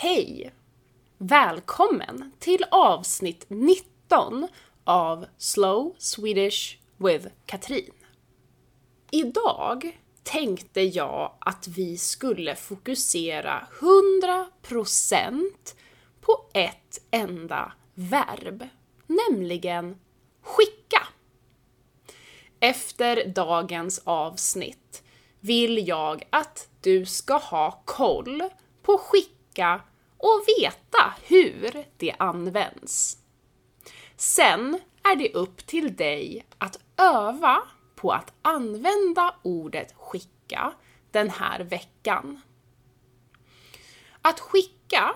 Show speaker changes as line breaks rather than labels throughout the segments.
Hej! Välkommen till avsnitt 19 av Slow Swedish with Katrin. Idag tänkte jag att vi skulle fokusera 100% på ett enda verb, nämligen skicka. Efter dagens avsnitt vill jag att du ska ha koll på skicka och veta hur det används. Sen är det upp till dig att öva på att använda ordet skicka den här veckan. Att skicka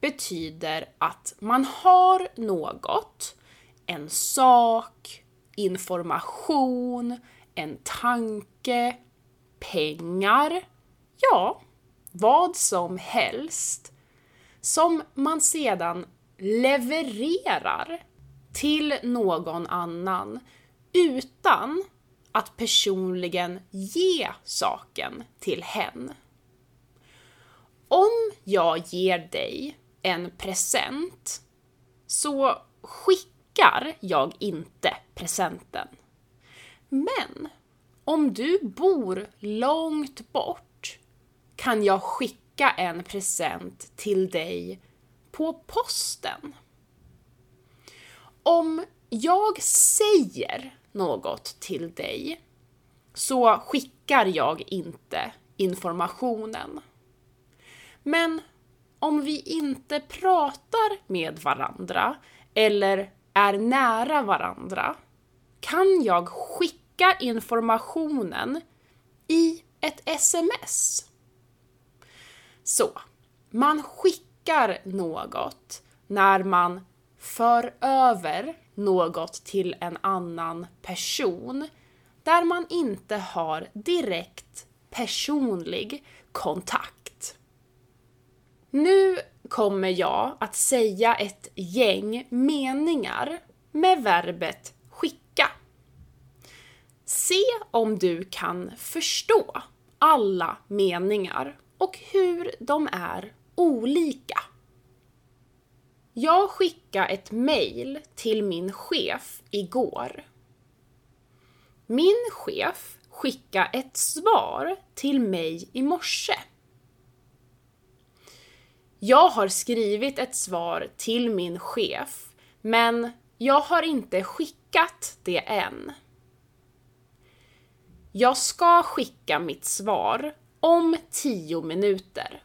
betyder att man har något, en sak, information, en tanke, pengar, ja, vad som helst som man sedan levererar till någon annan utan att personligen ge saken till hen. Om jag ger dig en present så skickar jag inte presenten. Men om du bor långt bort kan jag skicka en present till dig på posten. Om jag säger något till dig så skickar jag inte informationen. Men om vi inte pratar med varandra eller är nära varandra kan jag skicka informationen i ett sms. Så, man skickar något när man för över något till en annan person där man inte har direkt personlig kontakt. Nu kommer jag att säga ett gäng meningar med verbet skicka. Se om du kan förstå alla meningar och hur de är olika. Jag skickade ett mail till min chef igår. Min chef skickade ett svar till mig i morse. Jag har skrivit ett svar till min chef, men jag har inte skickat det än. Jag ska skicka mitt svar om 10 minuter.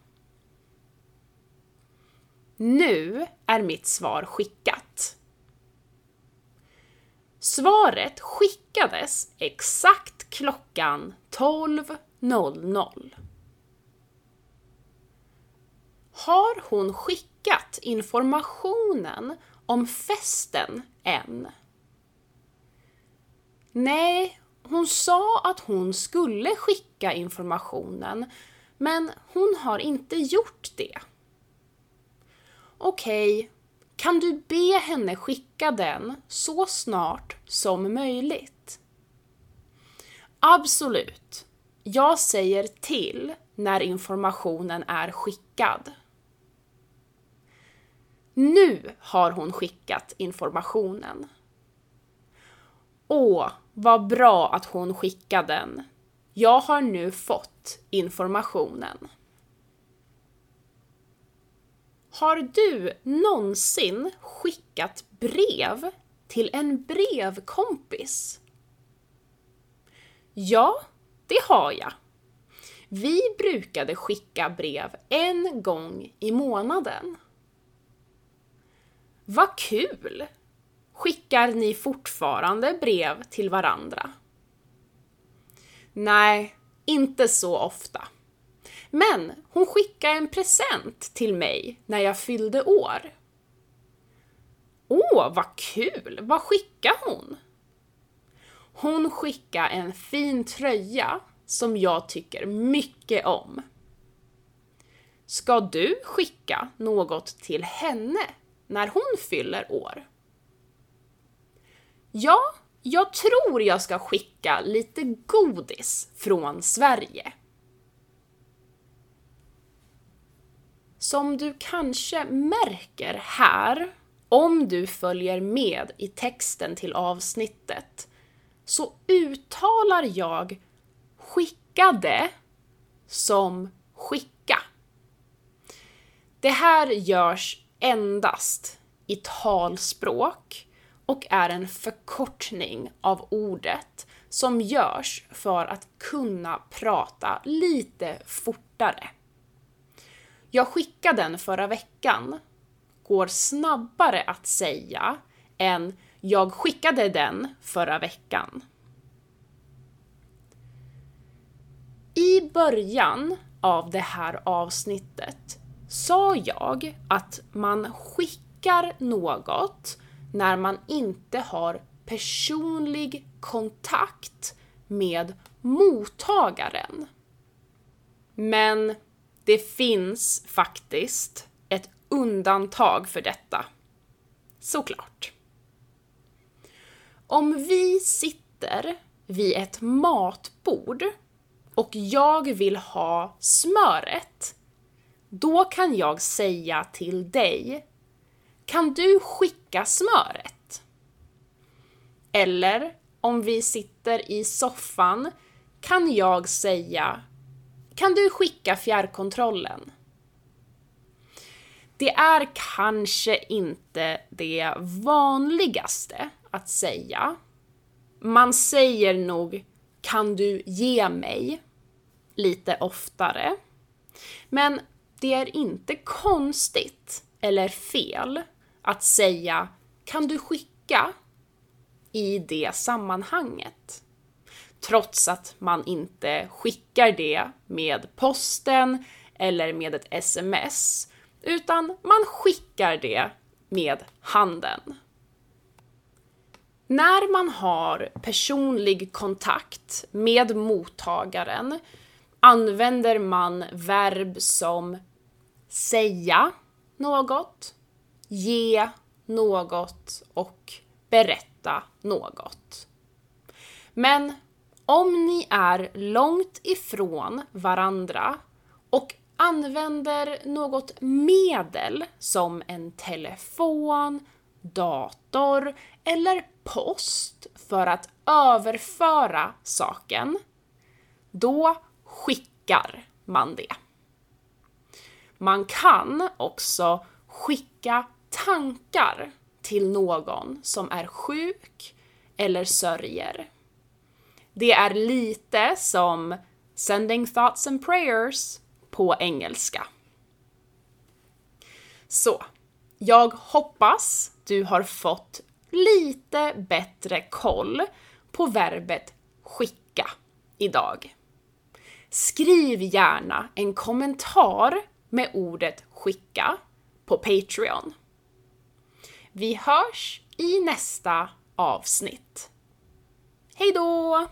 Nu är mitt svar skickat. Svaret skickades exakt klockan 12.00. Har hon skickat informationen om festen än? Nej, hon sa att hon skulle skicka informationen, men hon har inte gjort det. Okej, okay. kan du be henne skicka den så snart som möjligt? Absolut. Jag säger till när informationen är skickad. Nu har hon skickat informationen. Åh, vad bra att hon skickade den. Jag har nu fått informationen. Har du någonsin skickat brev till en brevkompis? Ja, det har jag. Vi brukade skicka brev en gång i månaden. Vad kul! Skickar ni fortfarande brev till varandra? Nej, inte så ofta. Men hon skickade en present till mig när jag fyllde år. Åh, vad kul! Vad skickade hon? Hon skickade en fin tröja som jag tycker mycket om. Ska du skicka något till henne när hon fyller år? Ja, jag tror jag ska skicka lite godis från Sverige. som du kanske märker här, om du följer med i texten till avsnittet, så uttalar jag skickade som skicka. Det här görs endast i talspråk och är en förkortning av ordet som görs för att kunna prata lite fortare. Jag skickade den förra veckan går snabbare att säga än jag skickade den förra veckan. I början av det här avsnittet sa jag att man skickar något när man inte har personlig kontakt med mottagaren. Men det finns faktiskt ett undantag för detta. Såklart. Om vi sitter vid ett matbord och jag vill ha smöret, då kan jag säga till dig kan du skicka smöret? Eller om vi sitter i soffan kan jag säga Kan du skicka fjärrkontrollen? Det är kanske inte det vanligaste att säga. Man säger nog “Kan du ge mig?” lite oftare. Men det är inte konstigt eller fel att säga “Kan du skicka?” i det sammanhanget. Trots att man inte skickar det med posten eller med ett sms, utan man skickar det med handen. När man har personlig kontakt med mottagaren använder man verb som säga något, ge något och berätta något. Men om ni är långt ifrån varandra och använder något medel som en telefon, dator eller post för att överföra saken, då skickar man det. Man kan också skicka tankar till någon som är sjuk eller sörjer. Det är lite som sending thoughts and prayers på engelska. Så, jag hoppas du har fått lite bättre koll på verbet skicka idag. Skriv gärna en kommentar med ordet skicka på Patreon. Vi hörs i nästa avsnitt. Hej då!